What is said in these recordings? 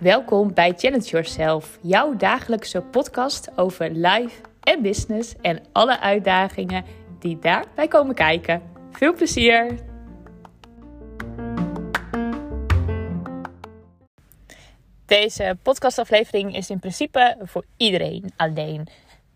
Welkom bij Challenge Yourself, jouw dagelijkse podcast over life en business en alle uitdagingen die daarbij komen kijken. Veel plezier! Deze podcastaflevering is in principe voor iedereen. Alleen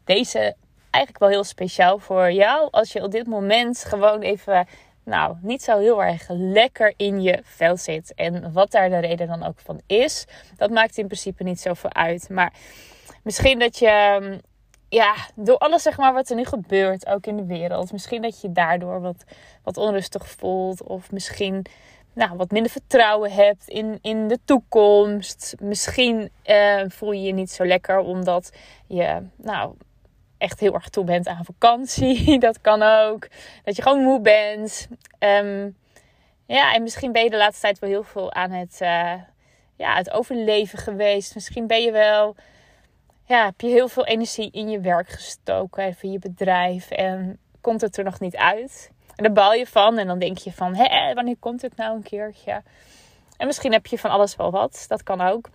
deze eigenlijk wel heel speciaal voor jou als je op dit moment gewoon even nou, niet zo heel erg lekker in je vel zit. En wat daar de reden dan ook van is, dat maakt in principe niet zoveel uit. Maar misschien dat je, mm, ja, door alles zeg maar wat er nu gebeurt, ook in de wereld, misschien dat je daardoor wat, wat onrustig voelt. Of misschien nou, wat minder vertrouwen hebt in, in de toekomst. Misschien uh, voel je je niet zo lekker omdat je, nou, echt heel erg toe bent aan vakantie. Dat kan ook. Dat je gewoon moe bent. Um, ja, en misschien ben je de laatste tijd wel heel veel aan het, uh, ja, het overleven geweest. Misschien ben je wel. Ja, heb je heel veel energie in je werk gestoken, even je bedrijf. En komt het er nog niet uit. En daar bal je van. En dan denk je van, hé, wanneer komt het nou een keertje? En misschien heb je van alles wel wat. Dat kan ook.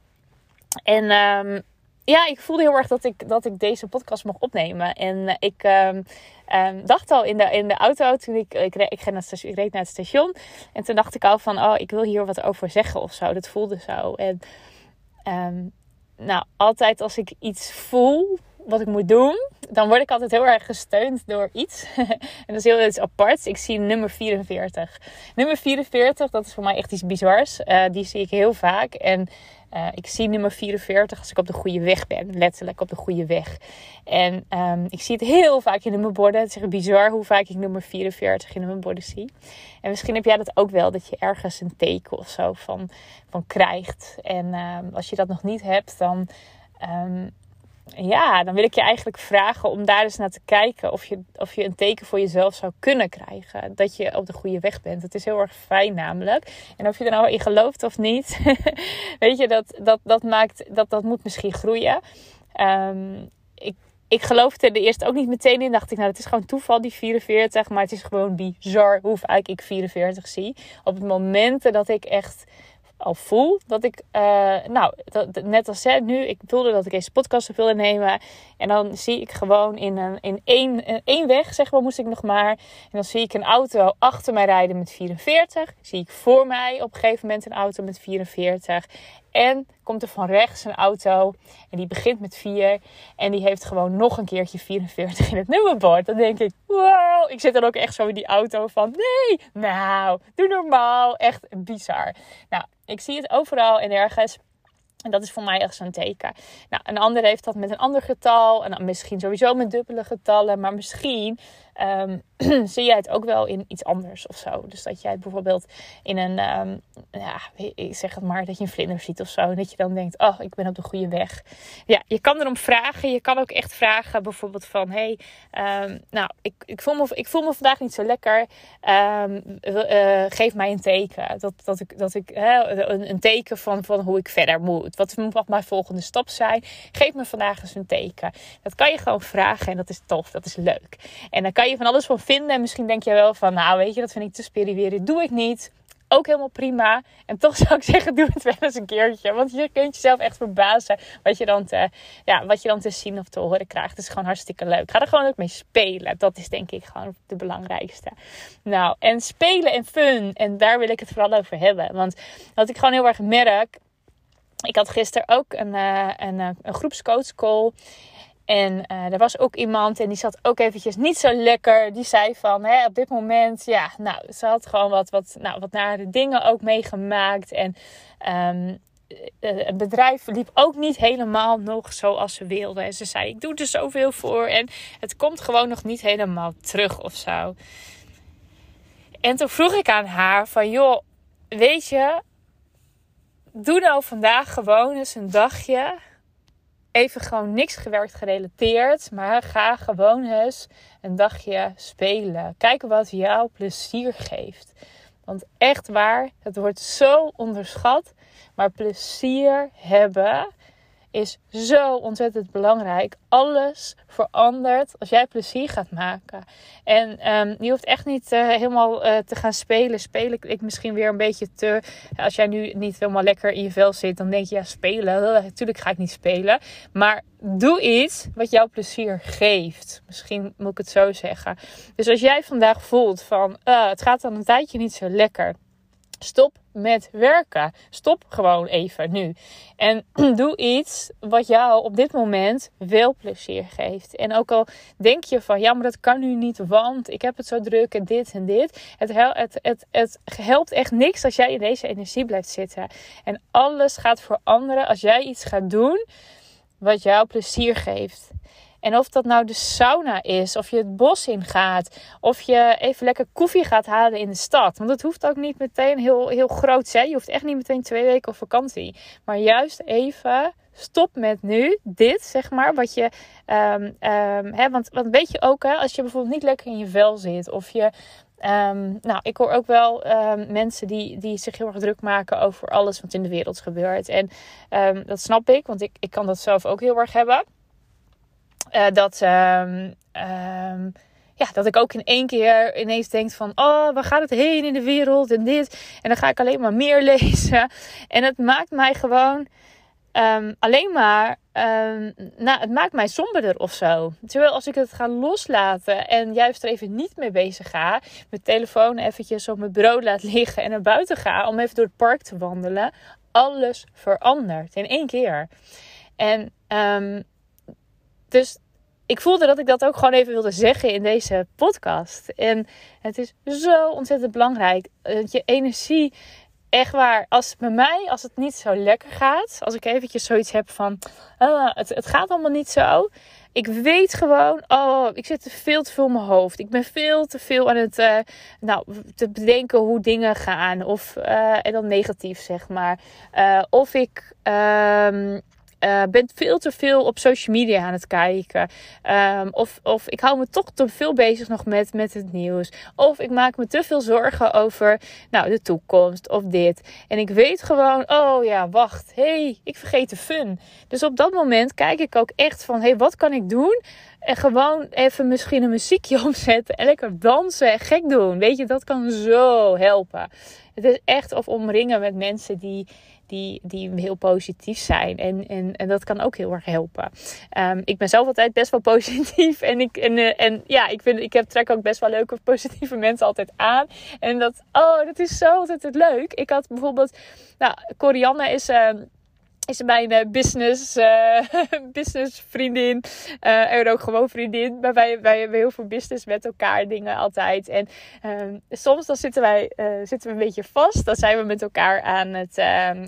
En um, ja, ik voelde heel erg dat ik, dat ik deze podcast mocht opnemen. En eh, ik um, um, dacht al in de, in de auto toen ik, ik, reed, ik, ging naar het station, ik reed naar het station. En toen dacht ik al van, oh, ik wil hier wat over zeggen of zo. Dat voelde zo. En um, nou, altijd als ik iets voel wat ik moet doen, dan word ik altijd heel erg gesteund door iets. en dat is heel iets apart. Ik zie nummer 44. Nummer 44, dat is voor mij echt iets bizars. Uh, die zie ik heel vaak. En uh, ik zie nummer 44 als ik op de goede weg ben. Letterlijk op de goede weg. En um, ik zie het heel vaak in mijn borden. Het is bizar hoe vaak ik nummer 44 in mijn borden zie. En misschien heb jij dat ook wel. Dat je ergens een teken of zo van, van krijgt. En um, als je dat nog niet hebt, dan... Um, ja, dan wil ik je eigenlijk vragen om daar eens naar te kijken of je, of je een teken voor jezelf zou kunnen krijgen. Dat je op de goede weg bent. Het is heel erg fijn namelijk. En of je er nou in gelooft of niet, weet je, dat, dat, dat maakt, dat, dat moet misschien groeien. Um, ik, ik geloofde er eerst ook niet meteen in. Dacht ik, nou, het is gewoon toeval, die 44. Maar het is gewoon bizar hoe vaak ik 44 zie. Op het moment dat ik echt al voel dat ik, uh, nou, net als nu, ik voelde dat ik deze podcast wilde nemen. En dan zie ik gewoon in, een, in één, één weg, zeg maar, moest ik nog maar. En dan zie ik een auto achter mij rijden met 44. Zie ik voor mij op een gegeven moment een auto met 44. En komt er van rechts een auto en die begint met 4 en die heeft gewoon nog een keertje 44 in het nummerbord. Dan denk ik, wow, ik zit dan ook echt zo in die auto van, nee, nou, doe normaal. Echt bizar. Nou, ik zie het overal en ergens. En dat is voor mij echt zo'n teken. Nou, een ander heeft dat met een ander getal. En misschien sowieso met dubbele getallen. Maar misschien um, zie jij het ook wel in iets anders of zo. Dus dat jij bijvoorbeeld in een, um, ja, ik zeg het maar, dat je een vlinder ziet of zo. En dat je dan denkt, oh, ik ben op de goede weg. Ja, je kan erom vragen. Je kan ook echt vragen bijvoorbeeld van, hey, um, nou, ik, ik, voel me, ik voel me vandaag niet zo lekker. Uh, geef mij een teken. Dat, dat ik, dat ik een, een, teken van, van hoe ik verder moet. Wat mag mijn volgende stap zijn? Geef me vandaag eens een teken. Dat kan je gewoon vragen en dat is tof, dat is leuk. En dan kan je van alles van vinden. En misschien denk je wel van, nou weet je, dat vind ik te spiritueel. Doe ik niet. Ook helemaal prima. En toch zou ik zeggen, doe het wel eens een keertje. Want je kunt jezelf echt verbazen wat je dan te, ja, wat je dan te zien of te horen krijgt. Het is gewoon hartstikke leuk. Ga er gewoon ook mee spelen. Dat is denk ik gewoon de belangrijkste. Nou, en spelen en fun. En daar wil ik het vooral over hebben. Want wat ik gewoon heel erg merk. Ik had gisteren ook een, uh, een, een groepscoach call. En uh, er was ook iemand en die zat ook eventjes niet zo lekker. Die zei van, hè, op dit moment, ja, nou, ze had gewoon wat, wat, nou, wat nare dingen ook meegemaakt. En um, het bedrijf liep ook niet helemaal nog zoals ze wilde. En ze zei, ik doe er zoveel voor en het komt gewoon nog niet helemaal terug of zo. En toen vroeg ik aan haar van, joh, weet je, doe nou vandaag gewoon eens een dagje even gewoon niks gewerkt gerelateerd. Maar ga gewoon eens een dagje spelen. Kijk wat jou plezier geeft. Want echt waar, het wordt zo onderschat. Maar plezier hebben is zo ontzettend belangrijk. Alles verandert als jij plezier gaat maken. En um, je hoeft echt niet uh, helemaal uh, te gaan spelen. Spelen ik misschien weer een beetje te. Als jij nu niet helemaal lekker in je vel zit, dan denk je ja, spelen. Natuurlijk ga ik niet spelen. Maar doe iets wat jou plezier geeft. Misschien moet ik het zo zeggen. Dus als jij vandaag voelt van uh, het gaat dan een tijdje niet zo lekker. Stop met werken. Stop gewoon even nu. En doe iets wat jou op dit moment wel plezier geeft. En ook al denk je van ja, maar dat kan nu niet, want ik heb het zo druk en dit en dit. Het, het, het, het helpt echt niks als jij in deze energie blijft zitten. En alles gaat veranderen als jij iets gaat doen wat jou plezier geeft. En of dat nou de sauna is, of je het bos in gaat, of je even lekker koffie gaat halen in de stad. Want het hoeft ook niet meteen heel, heel groot zijn. Je hoeft echt niet meteen twee weken op vakantie. Maar juist even stop met nu dit, zeg maar. Wat je, um, hè, want, want weet je ook, hè, als je bijvoorbeeld niet lekker in je vel zit, of je Um, nou, ik hoor ook wel mensen die, die zich heel erg druk maken over alles wat in de wereld gebeurt. En dat snap ik, want ik, ik kan dat zelf ook heel erg hebben. Uh, dat, ja, dat ik ook in één keer ineens denk van... Oh, waar gaat het heen in de wereld en dit. En dan ga ik alleen maar meer lezen. En het maakt mij gewoon um, alleen maar, nou, het maakt mij somberder of zo. Terwijl als ik het ga loslaten en juist er even niet mee bezig ga, mijn telefoon eventjes op mijn bureau laat liggen en naar buiten ga om even door het park te wandelen, alles verandert in één keer. En um, dus ik voelde dat ik dat ook gewoon even wilde zeggen in deze podcast. En het is zo ontzettend belangrijk dat je energie echt waar, als bij mij, als het niet zo lekker gaat, als ik eventjes zoiets heb van, uh, het, het gaat allemaal niet zo. Ik weet gewoon, oh, ik zit te veel te veel in mijn hoofd. Ik ben veel te veel aan het, uh, nou, te bedenken hoe dingen gaan. Of, uh, en dan negatief, zeg maar. Uh, of ik, um, uh, ben veel te veel op social media aan het kijken. Um, of, of ik hou me toch te veel bezig nog met, met het nieuws. Of ik maak me te veel zorgen over nou, de toekomst of dit. En ik weet gewoon, oh ja, wacht. hey, ik vergeet de fun. Dus op dat moment kijk ik ook echt van, hey, wat kan ik doen? En gewoon even misschien een muziekje omzetten en lekker dansen en gek doen. Weet je, dat kan zo helpen. Het is echt of omringen met mensen die, die, die heel positief zijn. En, en, en dat kan ook heel erg helpen. Um, ik ben zelf altijd best wel positief. En, ik, en, uh, en ja, ik, vind, ik heb, trek ook best wel leuke positieve mensen altijd aan. En dat, oh, dat is zo altijd leuk. Ik had bijvoorbeeld, nou, Corianne is... Uh, is mijn uh, business, uh, business vriendin. Uh, en ook gewoon vriendin. Maar wij, wij hebben heel veel business met elkaar dingen altijd. En uh, soms dan zitten wij zitten we een beetje vast. Dan zijn we met elkaar aan het, ehm,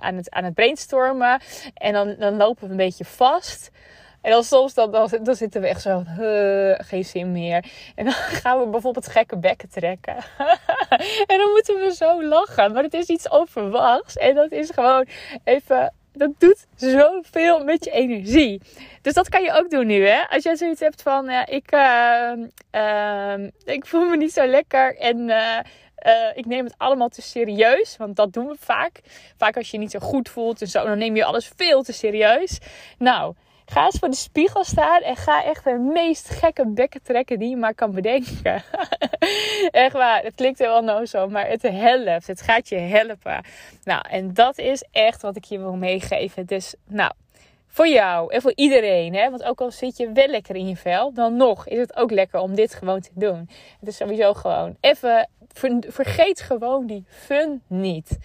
aan het, aan het brainstormen. En dan, dan lopen we een beetje vast. En dan soms dan, dan, zitten we echt zo, geen zin meer. En dan gaan we bijvoorbeeld gekke bekken trekken. en dan moeten we zo lachen. Maar het is iets onverwachts. En dat is gewoon even dat doet zoveel met je energie. Dus dat kan je ook doen nu, hè? Als jij zoiets hebt van, uh, ik, uh, uh, ik voel me niet zo lekker en uh, ik neem het allemaal te serieus. Want dat doen we vaak. Vaak als je je niet zo goed voelt en zo, dan neem je alles veel te serieus. Nou, Ga eens voor de spiegel staan en ga echt de meest gekke bekken trekken die je maar kan bedenken. echt waar, het klinkt heel onnozel, maar het helpt. Het gaat je helpen. Nou, en dat is echt wat ik je wil meegeven. Dus, nou, voor jou en voor iedereen. Hè? Want ook al zit je wel lekker in je vel, dan nog is het ook lekker om dit gewoon te doen. Het is sowieso gewoon even, vergeet gewoon die fun niet.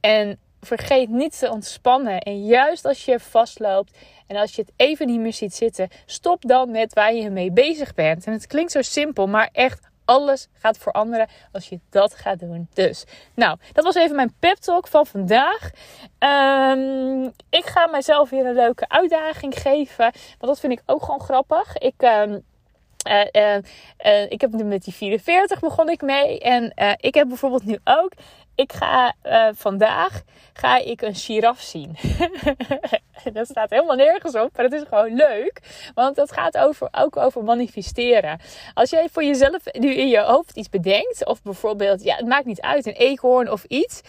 En vergeet niet te ontspannen. En juist als je vastloopt en als je het even niet meer ziet zitten, stop dan met waar je mee bezig bent. En het klinkt zo simpel, maar echt alles gaat veranderen als je dat gaat doen. Dus, nou, dat was even mijn pep talk van vandaag. Um, ik ga mijzelf weer een leuke uitdaging geven. Want dat vind ik ook gewoon grappig. Ik. Um, uh, uh, uh, ik heb nu met die 44 begon ik mee. En ik heb bijvoorbeeld nu ook ik ga uh, vandaag ga ik een giraf zien. dat staat helemaal nergens op, maar het is gewoon leuk. Want dat gaat over, ook over manifesteren. Als jij voor jezelf nu in je hoofd iets bedenkt, of bijvoorbeeld, ja, het maakt niet uit, een eekhoorn of iets.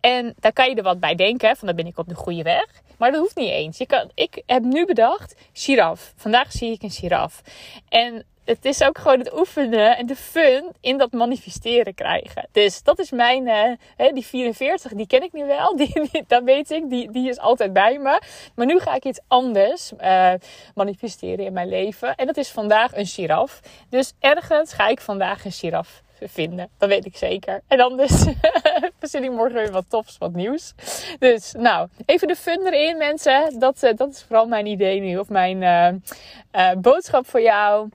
En daar kan je er wat bij denken, van dan ben ik op de goede weg. Maar dat hoeft niet eens. Je kan, ik heb nu bedacht, giraf. Vandaag zie ik een giraf. En het is ook gewoon het oefenen en de fun in dat manifesteren krijgen. Dus dat is mijn, uh, die 44, die ken ik nu wel. Die, dat weet ik, die, die is altijd bij me. Maar nu ga ik iets anders uh, manifesteren in mijn leven. En dat is vandaag een giraf. Dus ergens ga ik vandaag een giraf vinden. Dat weet ik zeker. En anders verzin ik morgen weer wat tops, wat nieuws. Dus nou, even de fun erin mensen. Dat, uh, dat is vooral mijn idee nu. Of mijn boodschap voor jou.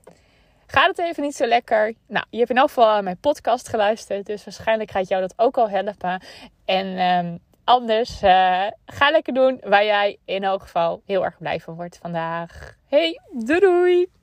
Gaat het even niet zo lekker? Nou, je hebt in elk geval mijn podcast geluisterd. Dus waarschijnlijk gaat jou dat ook al helpen. En um, anders, uh, ga lekker doen waar jij in elk geval heel erg blij van wordt vandaag. Hey, doei doei!